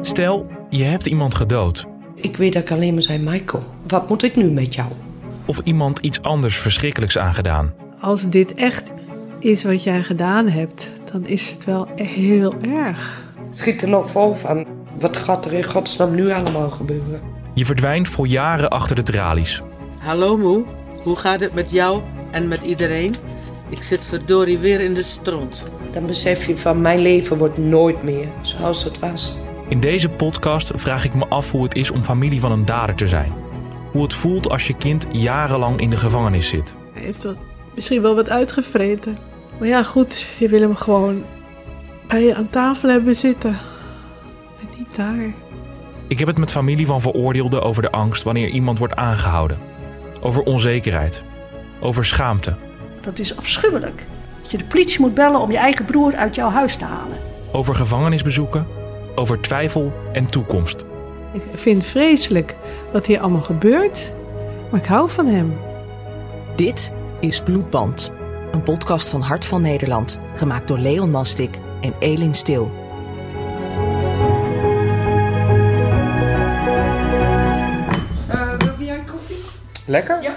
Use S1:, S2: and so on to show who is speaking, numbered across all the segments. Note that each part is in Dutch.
S1: Stel, je hebt iemand gedood.
S2: Ik weet dat ik alleen maar zei, Michael, wat moet ik nu met jou?
S1: Of iemand iets anders verschrikkelijks aangedaan.
S3: Als dit echt is wat jij gedaan hebt, dan is het wel heel erg.
S2: Schiet er nog vol van. Wat gaat er in godsnaam nu allemaal gebeuren?
S1: Je verdwijnt voor jaren achter de tralies.
S4: Hallo moe, hoe gaat het met jou en met iedereen? Ik zit verdorie weer in de stront.
S2: Dan besef je van mijn leven wordt nooit meer zoals het was.
S1: In deze podcast vraag ik me af hoe het is om familie van een dader te zijn. Hoe het voelt als je kind jarenlang in de gevangenis zit.
S3: Hij heeft wat, misschien wel wat uitgevreten. Maar ja, goed, je wil hem gewoon bij je aan tafel hebben zitten. En niet daar.
S1: Ik heb het met familie van veroordeelden over de angst wanneer iemand wordt aangehouden. Over onzekerheid. Over schaamte.
S5: Dat is afschuwelijk. Dat je de politie moet bellen om je eigen broer uit jouw huis te halen.
S1: Over gevangenisbezoeken. Over twijfel en toekomst.
S3: Ik vind het vreselijk wat hier allemaal gebeurt. Maar ik hou van hem.
S6: Dit is Bloedband. Een podcast van Hart van Nederland. Gemaakt door Leon Mastik en Elin Stil.
S2: wil jij koffie?
S7: Lekker?
S2: Ja.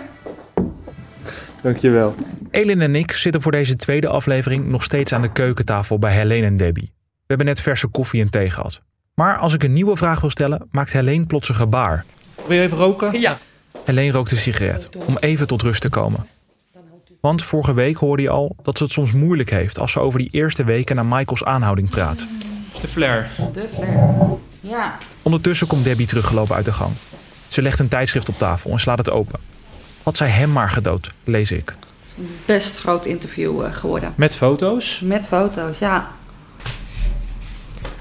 S7: Dankjewel.
S1: Elin en ik zitten voor deze tweede aflevering nog steeds aan de keukentafel bij Helene en Debbie. We hebben net verse koffie en thee gehad. Maar als ik een nieuwe vraag wil stellen, maakt Helene plots een gebaar.
S7: Wil je even roken?
S2: Ja.
S1: Helene rookt een sigaret om even tot rust te komen. Want vorige week hoorde je al dat ze het soms moeilijk heeft als ze over die eerste weken na Michaels aanhouding praat.
S7: Dat is de flair.
S8: De flair. Ja.
S1: Ondertussen komt Debbie teruggelopen uit de gang. Ze legt een tijdschrift op tafel en slaat het open. Had zij hem maar gedood, lees ik.
S8: Best groot interview eh, geworden.
S7: Met foto's?
S8: Met foto's, ja.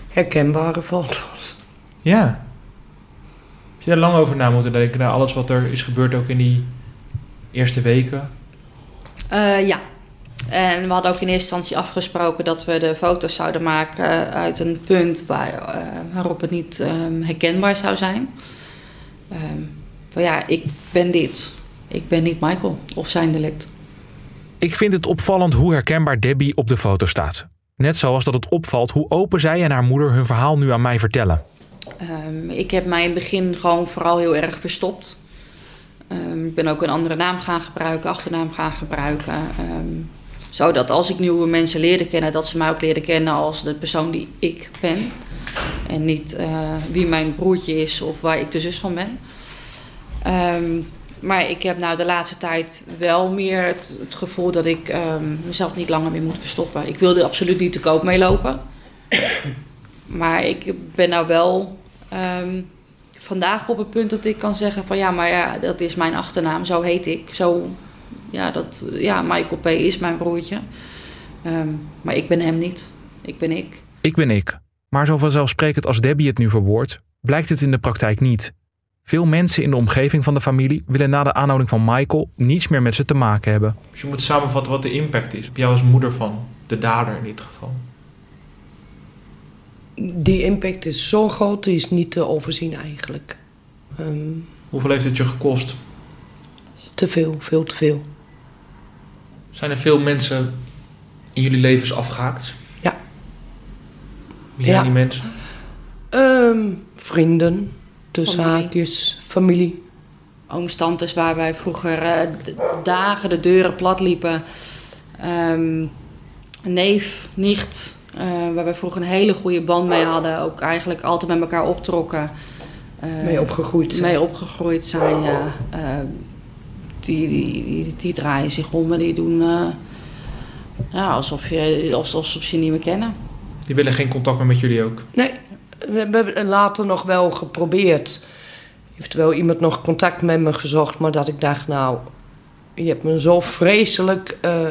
S2: Herkenbare foto's.
S7: Ja. Heb je daar lang over na moeten denken, naar alles wat er is gebeurd ook in die eerste weken?
S8: Eh, ja. En we hadden ook in eerste instantie afgesproken dat we de foto's zouden maken uit een punt waar, eh, waarop het niet ehm, herkenbaar zou zijn. Ehm, maar ja, ik ben dit. Ik ben niet Michael of zijn delict.
S1: Ik vind het opvallend hoe herkenbaar Debbie op de foto staat. Net zoals dat het opvalt hoe open zij en haar moeder hun verhaal nu aan mij vertellen.
S8: Ehm, ik heb mij in het begin gewoon vooral heel erg verstopt. Ehm, ik ben ook een andere naam gaan gebruiken, achternaam gaan gebruiken. ehm, zodat als ik nieuwe mensen leerde kennen, dat ze mij ook leren kennen als de persoon die ik ben. En niet eh, wie mijn broertje is of waar ik de zus van ben. Maar ik heb nou de laatste tijd wel meer het, het gevoel dat ik ehm, mezelf niet langer meer moet verstoppen. Ik wilde absoluut niet te koop meelopen. maar ik ben nou wel ehm, vandaag op het punt dat ik kan zeggen van ja, maar ja, dat is mijn achternaam, zo heet ik. Zo, ja, dat, ja Michael P. is mijn broertje. Ehm, maar ik ben hem niet. Ik ben ik.
S1: Ik ben ik. Maar zo vanzelfsprekend als Debbie het nu verwoordt, blijkt het in de praktijk niet. Veel mensen in de omgeving van de familie willen na de aanhouding van Michael niets meer met ze te maken hebben.
S7: Dus je moet samenvatten wat de impact is op jou als moeder van de dader in dit geval.
S2: Die impact is zo groot, die is niet te overzien eigenlijk. Ehm,
S7: Hoeveel heeft het je gekost?
S2: te veel, veel te veel.
S7: Zijn er veel mensen in jullie levens afgehaakt?
S2: Ja.
S7: Wie zijn
S2: Ja.
S7: die mensen?
S2: Ehm, vrienden, tussen
S8: Familie.
S2: haakjes, familie.
S8: ooms, tantes waar wij vroeger eh, d- dagen de deuren plat liepen. Ehm, neef, nicht, eh, waar wij vroeger een hele goede band mee hadden. Ook eigenlijk altijd met elkaar optrokken. Eh,
S2: Mee opgegroeid zijn.
S8: Mee opgegroeid zijn, ja. Eh, die, die, die, die draaien zich om en die doen ja, alsof, je, alsof, alsof ze je niet meer kennen.
S7: Die willen geen contact meer met jullie ook.
S2: Nee, we hebben later nog wel geprobeerd. Heeft wel iemand nog contact met me gezocht, maar dat ik dacht, nou, je hebt me zo vreselijk eh,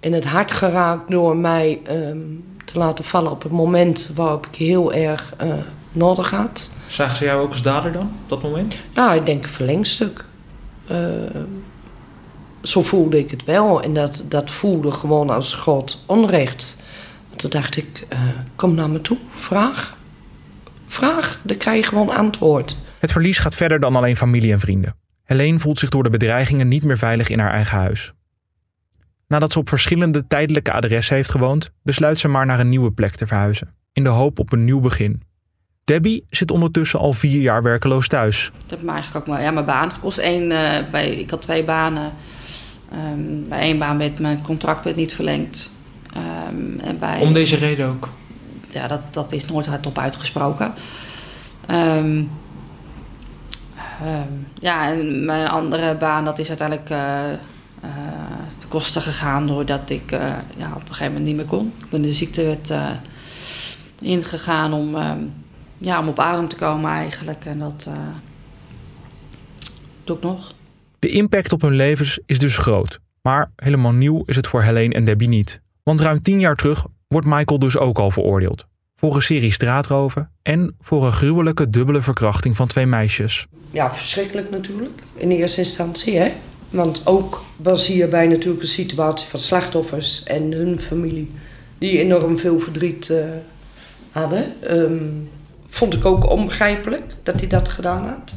S2: in het hart geraakt door mij ehm, te laten vallen op het moment waarop ik heel erg eh, nodig had.
S7: Zagen ze jou ook als dader dan, op dat moment?
S2: Ja, ik denk een verlengstuk. Eh, zo voelde ik het wel. En dat, dat voelde gewoon als groot onrecht. Toen dacht ik, eh, kom naar me toe, vraag. Vraag, dan krijg je gewoon antwoord.
S1: Het verlies gaat verder dan alleen familie en vrienden. Helene voelt zich door de bedreigingen niet meer veilig in haar eigen huis. Nadat ze op verschillende tijdelijke adressen heeft gewoond, besluit ze maar naar een nieuwe plek te verhuizen. In de hoop op een nieuw begin. Debbie zit ondertussen al vier jaar werkeloos thuis.
S8: Dat heeft me eigenlijk ook maar, ja, mijn baan gekost. Eén, eh, bij, ik had twee banen. Ehm, bij één baan werd mijn contract werd niet verlengd. Ehm, bij,
S7: Om deze reden ook.
S8: ja, dat, dat is nooit hardop uitgesproken. Ehm, ehm, ja, en mijn andere baan, dat is uiteindelijk eh eh, te kosten gegaan doordat ik eh, ja, op een gegeven moment niet meer kon. Ik ben de ziektewet eh ingegaan om, ehm, ja, om op adem te komen eigenlijk. En dat eh, doe ik nog.
S1: De impact op hun levens is dus groot. Maar helemaal nieuw is het voor Helene en Debbie niet. Want ruim tien jaar terug wordt Michael dus ook al veroordeeld. Voor een serie straatroven en voor een gruwelijke dubbele verkrachting van twee meisjes.
S2: Ja, verschrikkelijk natuurlijk. In eerste instantie, hè. Want ook was hierbij natuurlijk een situatie van slachtoffers en hun familie... die enorm veel verdriet eh, hadden. Ehm, vond ik ook onbegrijpelijk dat hij dat gedaan had.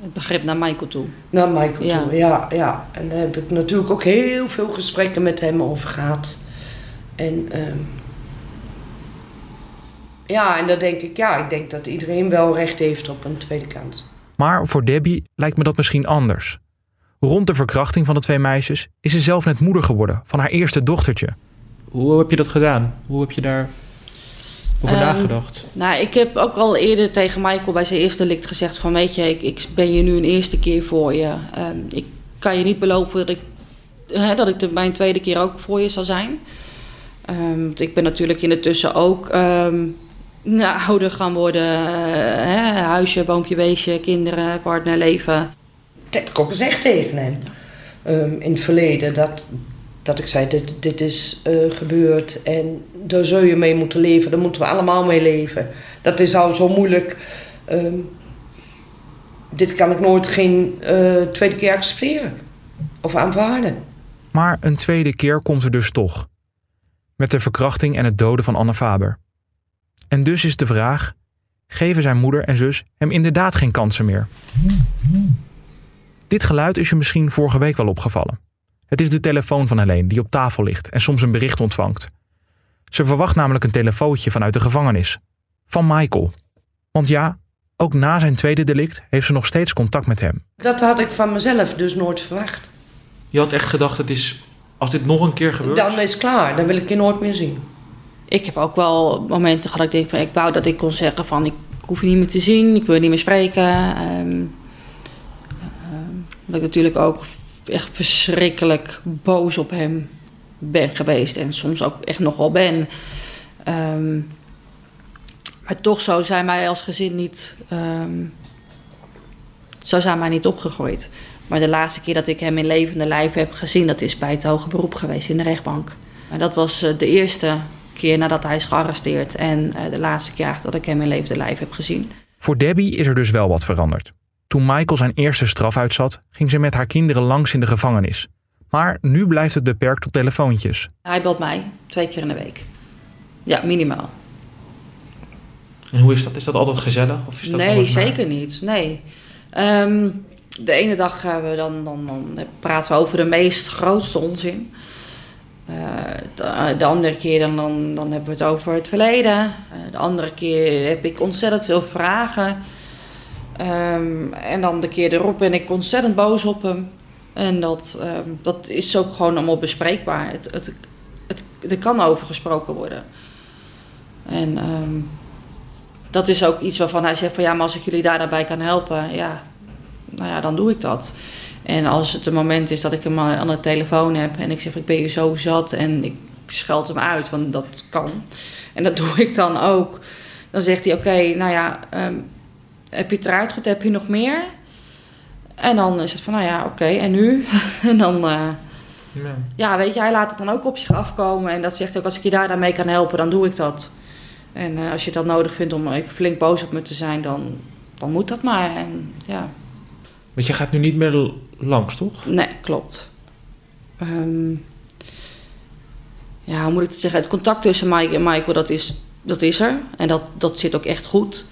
S8: Het begrip naar Michael toe.
S2: Naar Michael
S8: Ja.
S2: toe, ja, ja. En daar heb ik natuurlijk ook heel veel gesprekken met hem over gehad. En ehm, ja, en dan denk ik, ja, ik denk dat iedereen wel recht heeft op een tweede kans.
S1: Maar voor Debbie lijkt me dat misschien anders. Rond de verkrachting van de twee meisjes is ze zelf net moeder geworden van haar eerste dochtertje.
S7: Hoe heb je dat gedaan? Hoe heb je daar over
S8: Ehm,
S7: nagedacht?
S8: Nou, ik heb ook al eerder tegen Michael bij zijn eerste licht gezegd van... weet je, ik, ik ben hier nu een eerste keer voor je. Ehm, ik kan je niet beloven dat ik, hè, dat ik de, mijn tweede keer ook voor je zal zijn. Ehm, want ik ben natuurlijk in de tussen ook ehm, nou, ouder gaan worden. eh, hè, huisje, boompje, weesje, kinderen, partner, leven.
S2: Dat heb ik ook gezegd tegen hem. Ehm, in het verleden dat, dat ik zei, dit, dit is eh, gebeurd en daar zul je mee moeten leven. Daar moeten we allemaal mee leven. Dat is al zo moeilijk. Ehm, dit kan ik nooit geen eh, tweede keer accepteren of aanvaarden.
S1: Maar een tweede keer komt er dus toch. Met de verkrachting en het doden van Anne Faber. En dus is de vraag: geven zijn moeder en zus hem inderdaad geen kansen meer? Dit geluid is je misschien vorige week wel opgevallen. Het is de telefoon van Helene die op tafel ligt en soms een bericht ontvangt. Ze verwacht namelijk een telefoontje vanuit de gevangenis. Van Michael. Want ja, ook na zijn tweede delict heeft ze nog steeds contact met hem.
S2: Dat had ik van mezelf dus nooit verwacht.
S7: Je had echt gedacht, het is, als dit nog een keer gebeurt...
S2: Dan is het klaar, dan wil ik je nooit meer zien.
S8: Ik heb ook wel momenten gehad dat ik denk van... ik wou dat ik kon zeggen van ik hoef je niet meer te zien. Ik wil je niet meer spreken. Ehm ehm, dat ik natuurlijk ook echt verschrikkelijk boos op hem ben geweest. En soms ook echt nog wel ben. Ehm, maar toch zo zijn wij als gezin niet... ehm, zo zijn wij niet opgegroeid. Maar de laatste keer dat ik hem in levende lijf heb gezien... dat is bij het hoge beroep geweest in de rechtbank. Maar dat was eh, de eerste keer nadat hij is gearresteerd... en eh, de laatste keer dat ik hem in levende lijf heb gezien.
S1: Voor Debbie is er dus wel wat veranderd. Toen Michael zijn eerste straf uitzat, ging ze met haar kinderen langs in de gevangenis. Maar nu blijft het beperkt tot telefoontjes.
S8: Hij belt mij twee keer in de week. Ja, minimaal.
S7: En hoe is dat? Is dat altijd gezellig? Of is dat
S8: nee, zeker niet. Nee. Ehm, de ene dag gaan we dan, dan, dan praten we over de meest grootste onzin. Eh, de, de andere keer dan, dan, dan hebben we het over het verleden. Eh, de andere keer heb ik ontzettend veel vragen. Ehm, en dan de keer erop ben ik ontzettend boos op hem. En dat, ehm, dat is ook gewoon allemaal bespreekbaar. Het, het, het, er kan over gesproken worden. En dat is ook iets waarvan hij zegt van ja, maar als ik jullie daar daarbij kan helpen, ja, nou ja, dan doe ik dat. En als het een moment is dat ik hem aan de telefoon heb en ik zeg ik ben je zo zat en ik scheld hem uit, want dat kan. En dat doe ik dan ook. Dan zegt hij oké, nou ja, ehm, heb je het eruit goed, heb je nog meer? En dan is het van nou ja, oké, en nu? en dan... eh,
S7: Ja.
S8: ja, weet je, hij laat het dan ook op zich afkomen. En dat zegt ook, als ik je daar dan mee kan helpen, dan doe ik dat. En eh, als je dat nodig vindt om even flink boos op me te zijn, dan, dan moet dat maar. En ja,
S7: Want je gaat nu niet meer langs, toch?
S8: nee, klopt. Ehm, ja, hoe moet ik het zeggen? Het contact tussen Mike en Michael, dat is, dat is er. En dat, dat zit ook echt goed.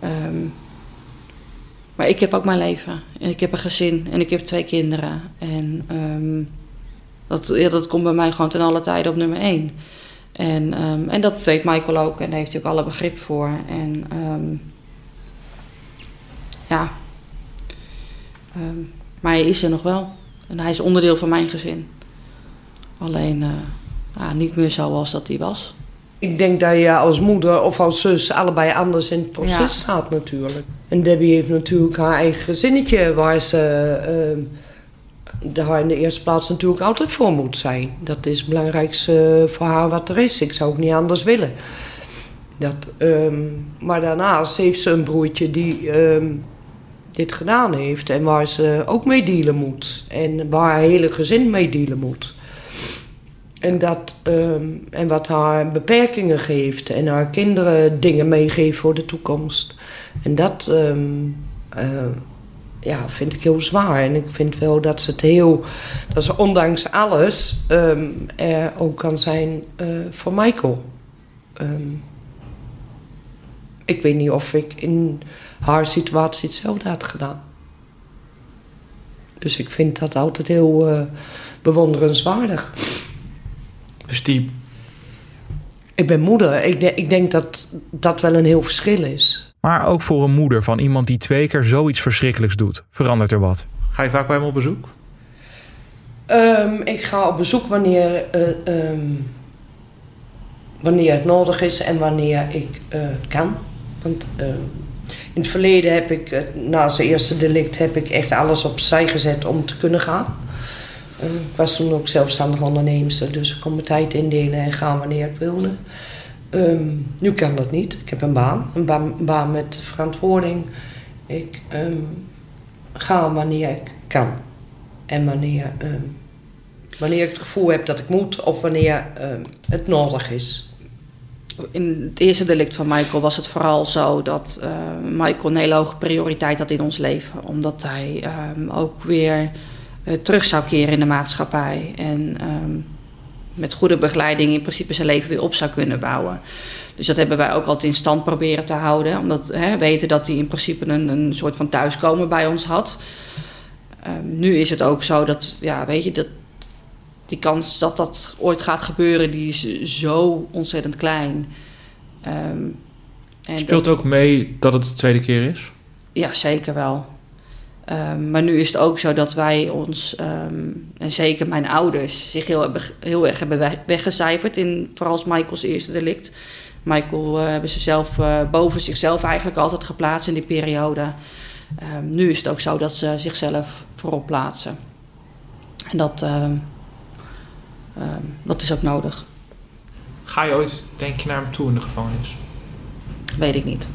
S8: Ehm, maar ik heb ook mijn leven. En ik heb een gezin en ik heb twee kinderen. En ehm, Dat, ja, dat komt bij mij gewoon ten alle tijde op nummer één. En, ehm, en dat weet Michael ook en daar heeft hij ook alle begrip voor. En ehm, ja, Ehm, maar hij is er nog wel. En hij is onderdeel van mijn gezin. Alleen eh, ja, niet meer zoals dat hij was.
S2: Ik denk dat je als moeder of als zus allebei anders in het proces
S8: Ja.
S2: staat natuurlijk. En Debbie heeft natuurlijk haar eigen gezinnetje waar ze daar in de eerste plaats natuurlijk altijd voor moet zijn. Dat is het belangrijkste voor haar wat er is. Ik zou ook niet anders willen. Dat, ehm, maar daarnaast heeft ze een broertje die ehm, dit gedaan heeft en waar ze ook mee dealen moet. En waar haar hele gezin mee dealen moet. En, dat, ehm, en wat haar beperkingen geeft en haar kinderen dingen meegeeft voor de toekomst. En dat eh, ja, vind ik heel zwaar. En ik vind wel dat ze het heel, dat ze ondanks alles ehm, er ook kan zijn eh, voor Michael. Ehm, ik weet niet of ik in haar situatie hetzelfde had gedaan. Dus ik vind dat altijd heel eh, bewonderenswaardig.
S7: Dus die,
S2: Ik ben moeder. Ik, de- ik denk dat dat wel een heel verschil is.
S1: Maar ook voor een moeder van iemand die twee keer zoiets verschrikkelijks doet, verandert er wat.
S7: ga je vaak bij hem op bezoek?
S2: Ehm, ik ga op bezoek wanneer, eh, ehm, wanneer het nodig is en wanneer ik eh, kan. Want ehm, in het verleden heb ik, eh, na zijn eerste delict, heb ik echt alles opzij gezet om te kunnen gaan. Eh, ik was toen ook zelfstandig onderneemster, dus ik kon mijn tijd indelen en gaan wanneer ik wilde. Ehm, nu kan dat niet. Ik heb een baan, een baan, met verantwoording. Ik ehm, ga wanneer ik kan. En wanneer, ehm, wanneer ik het gevoel heb dat ik moet of wanneer het nodig is.
S8: In het eerste delict van Michael was het vooral zo dat eh, Michael een hele hoge prioriteit had in ons leven. Omdat hij ook weer eh, terug zou keren in de maatschappij. En met goede begeleiding in principe zijn leven weer op zou kunnen bouwen. Dus dat hebben wij ook altijd in stand proberen te houden. Omdat we weten dat hij in principe een, een soort van thuiskomen bij ons had. Ehm, nu is het ook zo dat, ja, weet je, dat die kans dat dat ooit gaat gebeuren, die is zo ontzettend klein. Ehm, en
S7: Speelt ook mee dat het de tweede keer is?
S8: ja, zeker wel. Ehm, maar nu is het ook zo dat wij ons, ehm, en zeker mijn ouders, zich heel, hebben- heel erg hebben we- weggecijferd in vooral Michaels eerste delict. Michael eh, hebben ze zelf eh, boven zichzelf eigenlijk altijd geplaatst in die periode. Ehm, nu is het ook zo dat ze zichzelf voorop plaatsen. En dat, dat is ook nodig.
S7: Ga je ooit, denk je, naar hem toe in de gevangenis?
S8: Weet ik niet.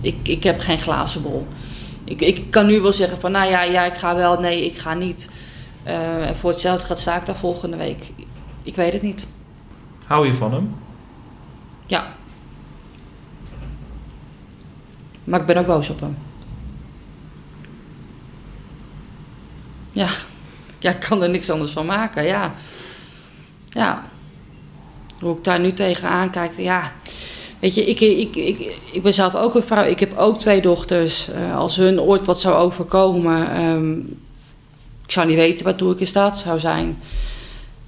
S8: Ik, ik heb geen glazen bol. Ik, ik kan nu wel zeggen van, nou ja, ja, ik ga wel, nee, ik ga niet. Eh, en voor hetzelfde gaat ik daar volgende week. Ik weet het niet.
S7: Hou je van hem?
S8: Ja. Maar ik ben ook boos op hem. Ja. Ja, ik kan er niks anders van maken, ja. Ja. Hoe ik daar nu tegenaan kijk, ja. Weet je, ik, ik, ik, ik ben zelf ook een vrouw. Ik heb ook twee dochters. Eh, als hun ooit wat zou overkomen... ehm, ik zou niet weten waartoe ik in staat zou zijn.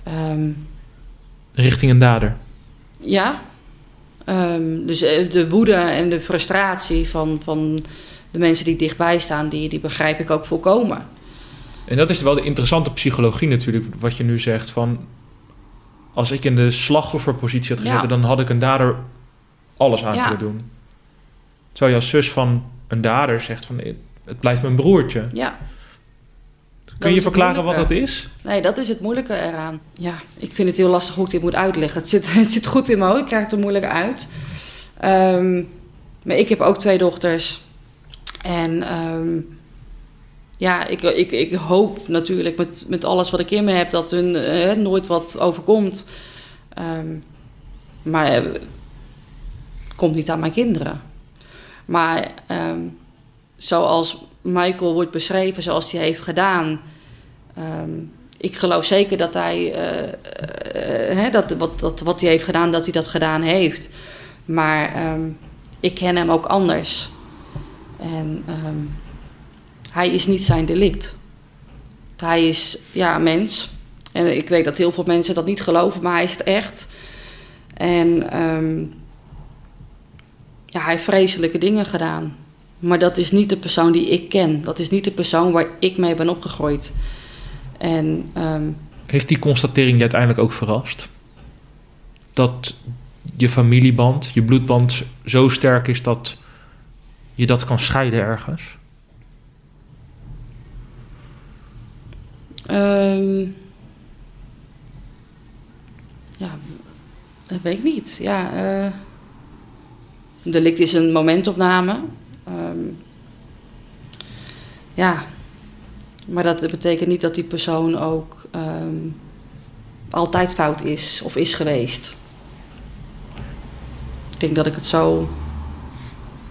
S8: Ehm,
S7: Richting een dader.
S8: ja. Ehm, dus eh, de woede en de frustratie van, van de mensen die dichtbij staan, die, die begrijp ik ook volkomen.
S7: En dat is wel de interessante psychologie natuurlijk, wat je nu zegt. Van, als ik in de slachtofferpositie had gezeten,
S8: Ja.
S7: dan had ik een dader alles aan
S8: Ja.
S7: kunnen doen. Terwijl je als zus van een dader zegt van, het blijft mijn broertje.
S8: Ja.
S7: Kun je verklaren wat dat is?
S8: Nee, dat is het moeilijke eraan. Ja, ik vind het heel lastig hoe ik dit moet uitleggen. Het zit, het zit goed in mijn hoofd, ik krijg het er moeilijk uit. Ehm, maar ik heb ook twee dochters. En ehm, ja, ik, ik, ik hoop natuurlijk met, met alles wat ik in me heb dat hun eh, nooit wat overkomt. Ehm, maar eh, komt niet aan mijn kinderen. Maar ehm, zoals Michael wordt beschreven, zoals hij heeft gedaan. ehm, ik geloof zeker dat hij, eh, eh, dat, wat, dat, wat hij heeft gedaan, dat hij dat gedaan heeft. Maar ehm, ik ken hem ook anders. En hij is niet zijn delict. Hij is, ja, mens. En ik weet dat heel veel mensen dat niet geloven, maar hij is het echt. En ja, hij heeft vreselijke dingen gedaan. Maar dat is niet de persoon die ik ken. Dat is niet de persoon waar ik mee ben opgegroeid. En ehm,
S1: Heeft die constatering je uiteindelijk ook verrast? Dat je familieband, je bloedband zo sterk is dat je dat kan scheiden ergens?
S8: Ehm, ja, dat weet ik niet. Ja, eh delict is een momentopname. Ehm, ja, maar dat betekent niet dat die persoon ook ehm, altijd fout is of is geweest. Ik denk dat ik het zo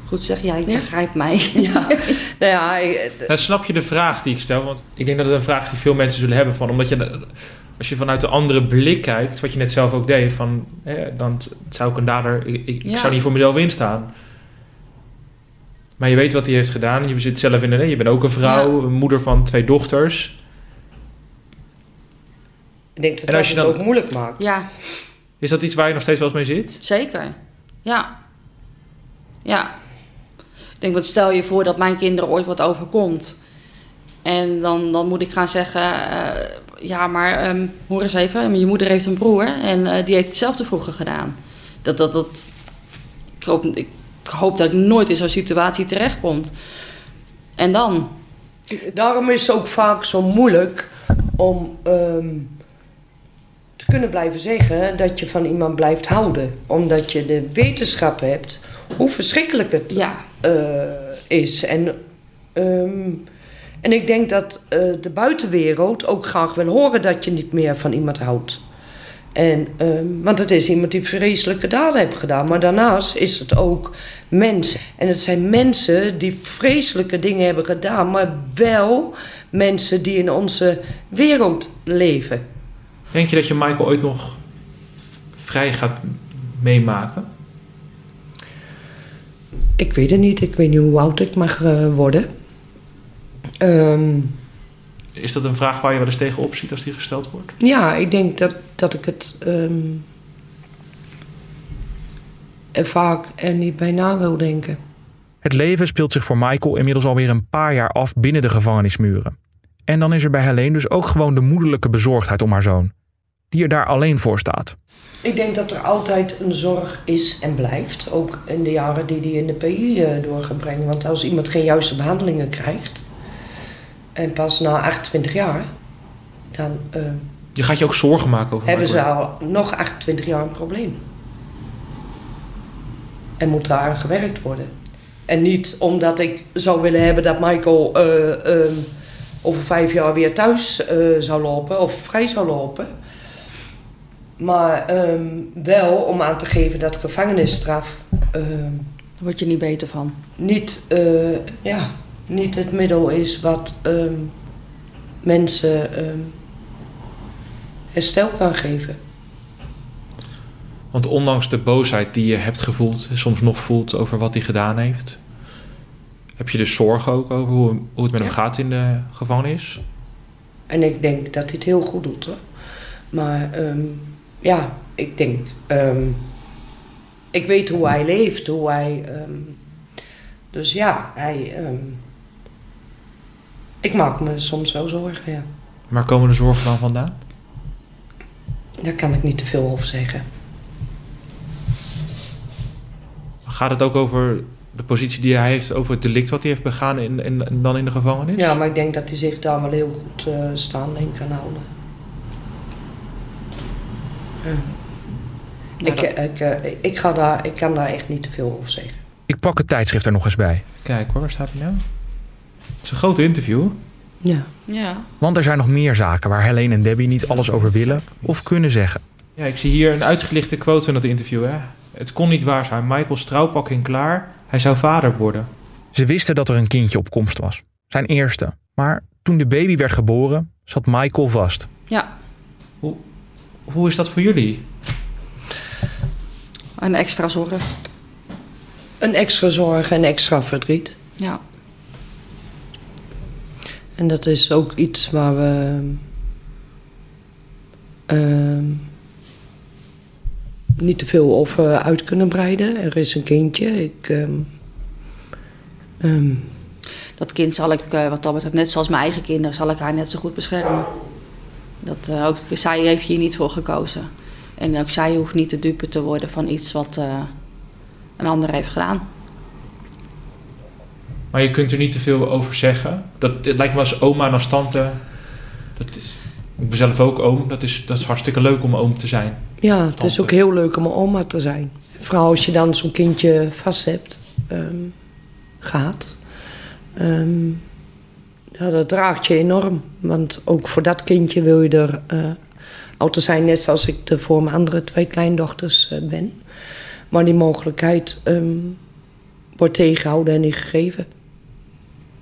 S8: goed zeg. Ja, ik
S2: Ja.
S8: begrijp mij.
S2: Ja, nou ja, ik-
S1: Nou, snap je de vraag die ik stel? Want ik denk dat het een vraag is die veel mensen zullen hebben. Van, omdat je, als je vanuit een andere blik kijkt, wat je net zelf ook deed, van, hè, dan zou ik een dader, ik, ik, ik
S8: Ja.
S1: zou niet voor mezelf instaan. Maar je weet wat hij heeft gedaan. Je zit zelf in een, je bent ook een vrouw,
S8: Ja.
S1: een moeder van twee dochters.
S2: ik denk dat
S1: En
S2: dat
S1: als je
S2: het
S1: dan-
S2: ook moeilijk maakt.
S8: ja,
S1: Is dat iets waar je nog steeds wel eens mee zit?
S8: Zeker. Ja. Ja. Ik denk, wat stel je voor dat mijn kinderen ooit wat overkomt. En dan, dan moet ik gaan zeggen... eh, ja, maar ehm, hoor eens even. Je moeder heeft een broer en eh, die heeft hetzelfde vroeger gedaan. Dat, dat, dat... Ik hoop, ik hoop dat ik nooit in zo'n situatie terechtkomt. En dan?
S2: Daarom is het ook vaak zo moeilijk om ehm, te kunnen blijven zeggen dat je van iemand blijft houden. Omdat je de wetenschap hebt hoe verschrikkelijk het
S8: Ja.
S2: eh, is. En, ehm, en ik denk dat eh, de buitenwereld ook graag wil horen dat je niet meer van iemand houdt. En, ehm, want het is iemand die vreselijke daden heeft gedaan. Maar daarnaast is het ook mensen. En het zijn mensen die vreselijke dingen hebben gedaan, maar wel mensen die in onze wereld leven.
S1: Denk je dat je Michael ooit nog vrij gaat meemaken?
S2: Ik weet het niet, ik weet niet hoe oud ik mag eh, worden. Ehm,
S1: Is dat een vraag waar je wel eens tegenop ziet als die gesteld wordt?
S2: ja, ik denk dat, dat ik het ehm, er vaak er niet bij na wil denken.
S9: Het leven speelt zich voor Michael inmiddels alweer een paar jaar af binnen de gevangenismuren. En dan is er bij Helene dus ook gewoon de moederlijke bezorgdheid om haar zoon, die er daar alleen voor staat.
S2: Ik denk dat er altijd een zorg is en blijft. Ook in de jaren die hij in de PI eh, door gaat brengen. Want als iemand geen juiste behandelingen krijgt. En pas na 28 jaar. dan eh,
S1: Je gaat je ook zorgen maken over
S2: hebben ze al nog 28 jaar een probleem. En moet daar aan gewerkt worden. En niet omdat ik zou willen hebben dat Michael eh, ehm, over vijf jaar weer thuis eh, zou lopen of vrij zou lopen. Maar ehm, wel om aan te geven dat gevangenisstraf ehm,
S8: Daar word je niet beter van.
S2: niet, eh, ja, niet het middel is wat ehm, mensen ehm, herstel kan geven.
S1: Want ondanks de boosheid die je hebt gevoeld, en soms nog voelt over wat hij gedaan heeft, heb je dus zorgen ook over hoe, hoe het met hem gaat in de gevangenis.
S2: En ik denk dat hij het heel goed doet hoor. Maar ehm, ja, ik denk. ik weet hoe hij leeft, hoe hij. dus ja, hij. Ik maak me soms wel zorgen, ja.
S1: Waar komen de zorgen dan vandaan?
S2: Daar kan ik niet te veel over zeggen.
S1: Gaat het ook over de positie die hij heeft, over het delict wat hij heeft begaan in, in, dan in de gevangenis?
S2: Ja, maar ik denk dat hij zich daar wel heel goed eh, staande in kan houden. Ja. Ik,
S8: dat-
S2: ik, eh, ik, ga daar, ik kan daar echt niet te veel over zeggen.
S9: Ik pak het tijdschrift er nog eens bij.
S1: Kijk hoor, waar staat hij nou? Het is een groot interview.
S2: Ja.
S8: Ja.
S9: Want er zijn nog meer zaken waar Helene en Debbie niet alles over willen of kunnen zeggen.
S1: Ja, ik zie hier een uitgelichte quote in dat interview. Hè? Het kon niet waar zijn. Michael's trouwpak ging klaar. Hij zou vader worden.
S9: Ze wisten dat er een kindje op komst was. Zijn eerste. Maar toen de baby werd geboren, zat Michael vast.
S8: Ja.
S1: Hoe is dat voor jullie?
S8: Een extra zorg.
S2: Een extra zorg en extra verdriet.
S8: Ja.
S2: En dat is ook iets waar we ehm, niet te veel over uit kunnen breiden. Er is een kindje. Ik, ehm, ehm,
S8: Dat kind zal ik, eh, wat dat betreft, net zoals mijn eigen kinderen, zal ik haar net zo goed beschermen. Dat, eh, ook zij heeft hier niet voor gekozen. En ook zij hoeft niet de dupe te worden van iets wat eh, een ander heeft gedaan.
S7: Maar je kunt er niet te veel over zeggen. Dat, het lijkt me als oma en als tante. Dat is, ik ben zelf ook oom. Dat is, dat is hartstikke leuk om oom te zijn.
S2: ja, het is ook heel leuk om een oma te zijn. Vooral als je dan zo'n kindje vast hebt, gaat. Ehm, ja, dat draagt je enorm. Want ook voor dat kindje wil je er altijd zijn, net zoals ik er voor mijn andere twee kleindochters eh, ben. Maar die mogelijkheid ehm, wordt tegengehouden en niet gegeven.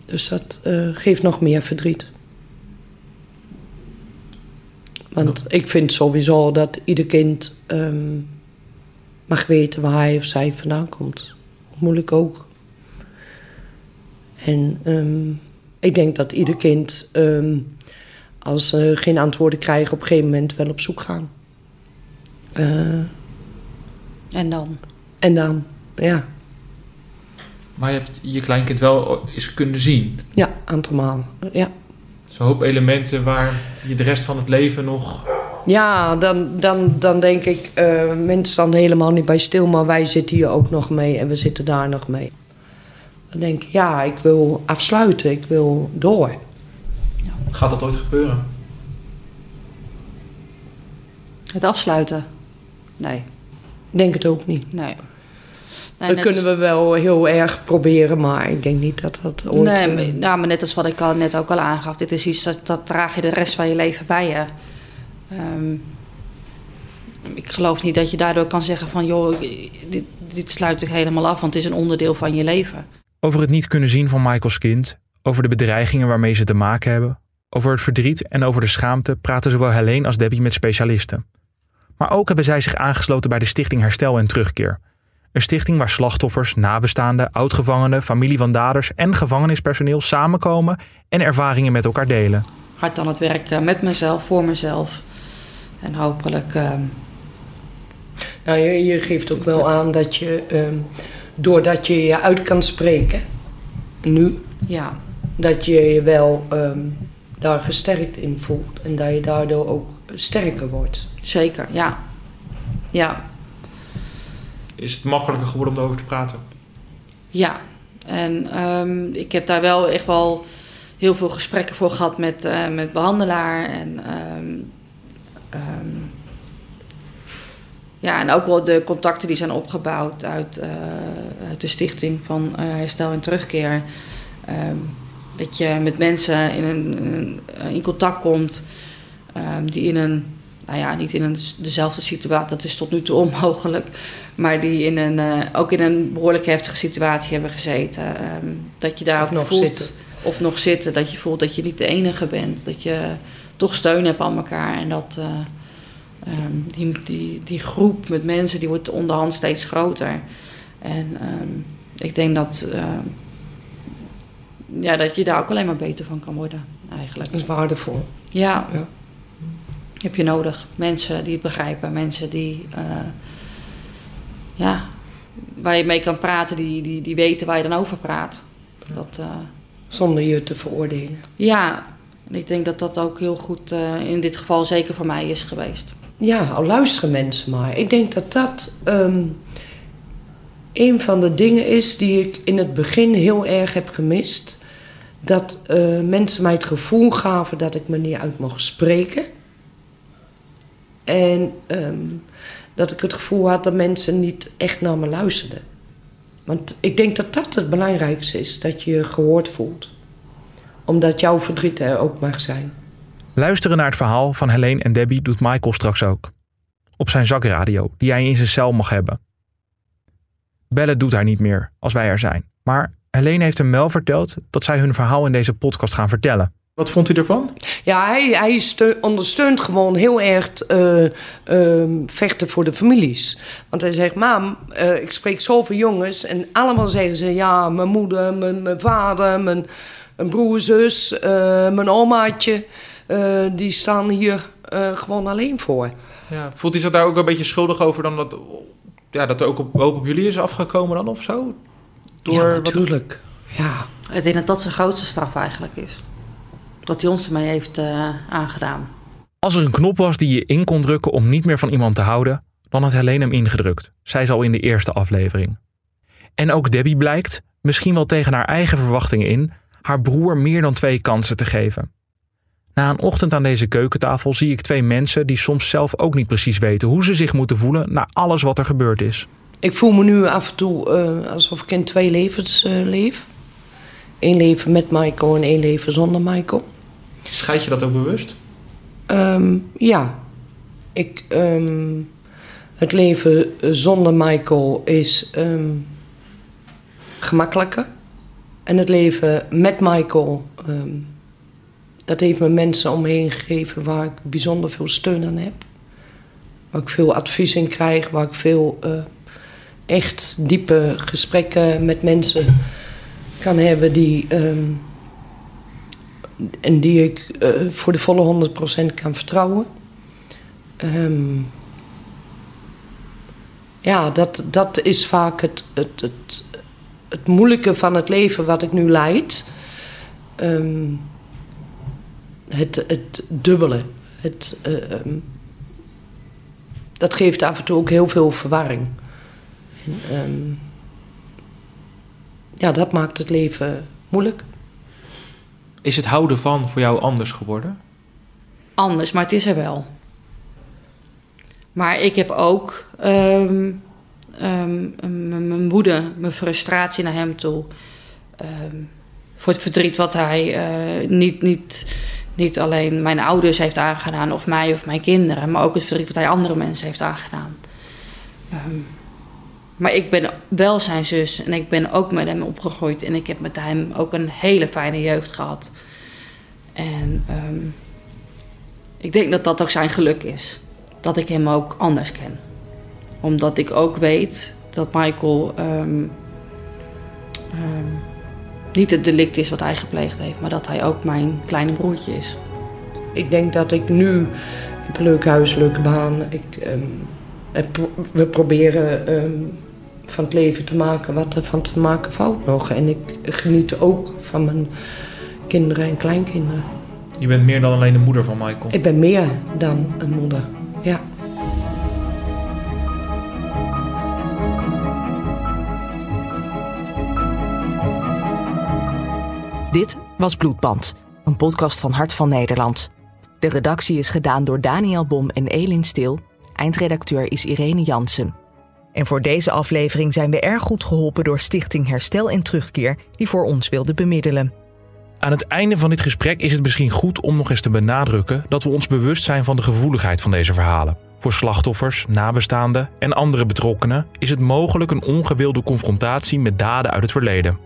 S2: Dus dat eh, geeft nog meer verdriet. Want ik vind sowieso dat ieder kind ehm, mag weten waar hij of zij vandaan komt. Moeilijk ook. En ehm, ik denk dat ieder kind, ehm, als ze geen antwoorden krijgen, op een gegeven moment wel op zoek gaan. Eh,
S8: En dan?
S2: en dan, ja,
S7: Maar je hebt je kleinkind wel eens kunnen zien.
S2: ja, aantal malen. Ja.
S7: Zo'n hoop elementen waar je de rest van het leven nog...
S2: Ja, dan, dan, dan denk ik, eh mensen staan helemaal niet bij stil, maar wij zitten hier ook nog mee en we zitten daar nog mee. Dan denk ik, ja, ik wil afsluiten, ik wil door.
S7: Gaat dat ooit gebeuren?
S8: Het afsluiten? Nee.
S2: Ik denk het ook niet.
S8: Nee. Nee,
S2: dat kunnen we wel heel erg proberen, maar ik denk niet dat dat ooit...
S8: Nee,
S2: eh,
S8: maar, nou, maar net als wat ik al, net ook al aangaf. Dit is iets dat, dat draag je de rest van je leven bij je. Ehm, ik geloof niet dat je daardoor kan zeggen van... joh, dit, dit sluit ik helemaal af, want het is een onderdeel van je leven.
S1: Over het niet kunnen zien van Michaels kind, over de bedreigingen waarmee ze te maken hebben, over het verdriet en over de schaamte praten zowel Helene als Debbie met specialisten. Maar ook hebben zij zich aangesloten bij de Stichting Herstel en Terugkeer. Een stichting waar slachtoffers, nabestaanden, oudgevangenen, familie van daders en gevangenispersoneel samenkomen en ervaringen met elkaar delen.
S8: Hard aan het werk met mezelf, voor mezelf. En hopelijk... ehm,
S2: Nou, je, je geeft ook wel aan dat je, ehm, doordat je je uit kan spreken, nu,
S8: ja,
S2: dat je je wel ehm, daar gesterkt in voelt. En dat je daardoor ook sterker wordt.
S8: zeker, ja. Ja,
S7: Is het makkelijker geworden om erover te praten?
S8: Ja, en ehm, ik heb daar wel echt wel heel veel gesprekken voor gehad met, eh, met behandelaar. En, ehm, ehm, ja, en ook wel de contacten die zijn opgebouwd uit, eh, uit de stichting van eh, Herstel en Terugkeer. Dat je met mensen in, een, in contact komt die in een, nou ja, niet in een, dezelfde situatie, dat is tot nu toe onmogelijk, maar die in een, eh, ook in een behoorlijk heftige situatie hebben gezeten. Ehm, dat je daar
S2: Of
S8: ook
S2: nog
S8: voelt,
S2: zitten.
S8: Of nog zitten. Dat je voelt dat je niet de enige bent. Dat je toch steun hebt aan elkaar. En dat eh, ehm, die, die, die groep met mensen die wordt onderhand steeds groter. En ehm, ik denk dat, ja, dat je daar ook alleen maar beter van kan worden, eigenlijk.
S2: Dat is waardevol.
S8: Ja.
S2: Ja.
S8: Heb je nodig. Mensen die het begrijpen. Mensen die... eh, ja, waar je mee kan praten. Die, die, die weten waar je dan over praat. Dat, eh,
S2: Zonder je te veroordelen.
S8: ja, en ik denk dat dat ook heel goed eh, in dit geval zeker voor mij is geweest.
S2: Ja, al luisteren mensen maar. Ik denk dat dat ehm, een van de dingen is die ik in het begin heel erg heb gemist. Dat mensen mij het gevoel gaven dat ik me niet uit mocht spreken. En ehm, dat ik het gevoel had dat mensen niet echt naar me luisterden. Want ik denk dat dat het belangrijkste is, dat je je gehoord voelt. Omdat jouw verdriet er ook mag zijn.
S1: Luisteren naar het verhaal van Helene en Debbie doet Michael straks ook. Op zijn zakradio, die hij in zijn cel mag hebben. Bellen doet hij niet meer als wij er zijn. Maar Helene heeft hem wel verteld dat zij hun verhaal in deze podcast gaan vertellen.
S7: Wat vond u ervan?
S2: Ja, hij, hij steu- ondersteunt gewoon heel erg eh, ehm, vechten voor de families. Want hij zegt, mam, eh, ik spreek zoveel jongens... en allemaal zeggen ze, ja, mijn moeder, mijn, mijn vader, mijn, mijn broer, zus, eh, mijn omaatje... eh, die staan hier eh, gewoon alleen voor.
S7: Ja, voelt hij zich daar ook een beetje schuldig over dan dat, ja, dat er ook op, hoop op jullie is afgekomen dan of zo?
S2: ja,
S7: wat-
S2: natuurlijk. Ja.
S8: Ik denk dat dat zijn grootste straf eigenlijk is. Wat hij ons ermee heeft eh, aangedaan.
S1: Als er een knop was die je in kon drukken om niet meer van iemand te houden, dan had Helene hem ingedrukt, zei ze al in de eerste aflevering. En ook Debbie blijkt, misschien wel tegen haar eigen verwachtingen in, haar broer meer dan twee kansen te geven. Na een ochtend aan deze keukentafel zie ik twee mensen die soms zelf ook niet precies weten hoe ze zich moeten voelen na alles wat er gebeurd is.
S2: Ik voel me nu af en toe eh, alsof ik in twee levens eh, leef. Eén leven met Michael en één leven zonder Michael.
S7: Scheid je dat ook bewust?
S2: Ehm, ja, ik, ehm, het leven zonder Michael is ehm, gemakkelijker. En het leven met Michael, dat heeft me mensen om me heen gegeven waar ik bijzonder veel steun aan heb. Waar ik veel advies in krijg, waar ik veel eh, echt diepe gesprekken met mensen kan hebben die. En die ik eh, voor de volle 100% kan vertrouwen. Ehm, ja, dat, dat is vaak het, het, het, het moeilijke van het leven wat ik nu leid. Ehm, het, het dubbele. Het, eh, ehm, dat geeft af en toe ook heel veel verwarring. Ja, dat maakt het leven moeilijk.
S7: Is het houden van voor jou anders geworden?
S8: Anders, maar het is er wel. Maar ik heb ook ehm, ehm, mijn woede, mijn frustratie naar hem toe. ehm, voor het verdriet wat hij eh, niet, niet, niet alleen mijn ouders heeft aangedaan, of mij of mijn kinderen, maar ook het verdriet wat hij andere mensen heeft aangedaan. Maar ik ben wel zijn zus en ik ben ook met hem opgegroeid en ik heb met hem ook een hele fijne jeugd gehad. En ehm, ik denk dat dat ook zijn geluk is. Dat ik hem ook anders ken. Omdat ik ook weet dat Michael ehm, ehm, niet het delict is wat hij gepleegd heeft, maar dat hij ook mijn kleine broertje is.
S2: Ik denk dat ik nu. Heb een leuk huis, leuke baan. Ik, we proberen van het leven te maken wat er van te maken valt nog. En ik geniet ook van mijn kinderen en kleinkinderen.
S7: Je bent meer dan alleen de moeder van Michael.
S2: Ik ben meer dan een moeder. Ja.
S6: Dit was Bloedband, een podcast van Hart van Nederland. De redactie is gedaan door Daniel Bom en Elin Stil. Eindredacteur is Irene Jansen. En voor deze aflevering zijn we erg goed geholpen door Stichting Herstel en Terugkeer, die voor ons wilde bemiddelen.
S1: Aan het einde van dit gesprek is het misschien goed om nog eens te benadrukken dat we ons bewust zijn van de gevoeligheid van deze verhalen. Voor slachtoffers, nabestaanden en andere betrokkenen is het mogelijk een ongewilde confrontatie met daden uit het verleden.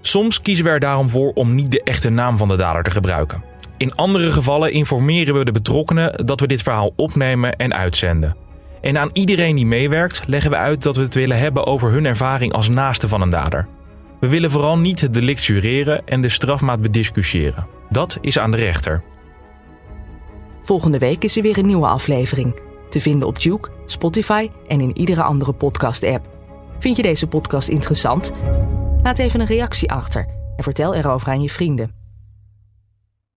S1: Soms kiezen we er daarom voor om niet de echte naam van de dader te gebruiken. In andere gevallen informeren we de betrokkenen dat we dit verhaal opnemen en uitzenden. En aan iedereen die meewerkt leggen we uit dat we het willen hebben over hun ervaring als naaste van een dader. We willen vooral niet het delict jureren en de strafmaat bediscussiëren. Dat is aan de rechter.
S6: Volgende week is er weer een nieuwe aflevering. Te vinden op Duke, Spotify en in iedere andere podcast-app. Vind je deze podcast interessant? Laat even een reactie achter en vertel erover aan je vrienden.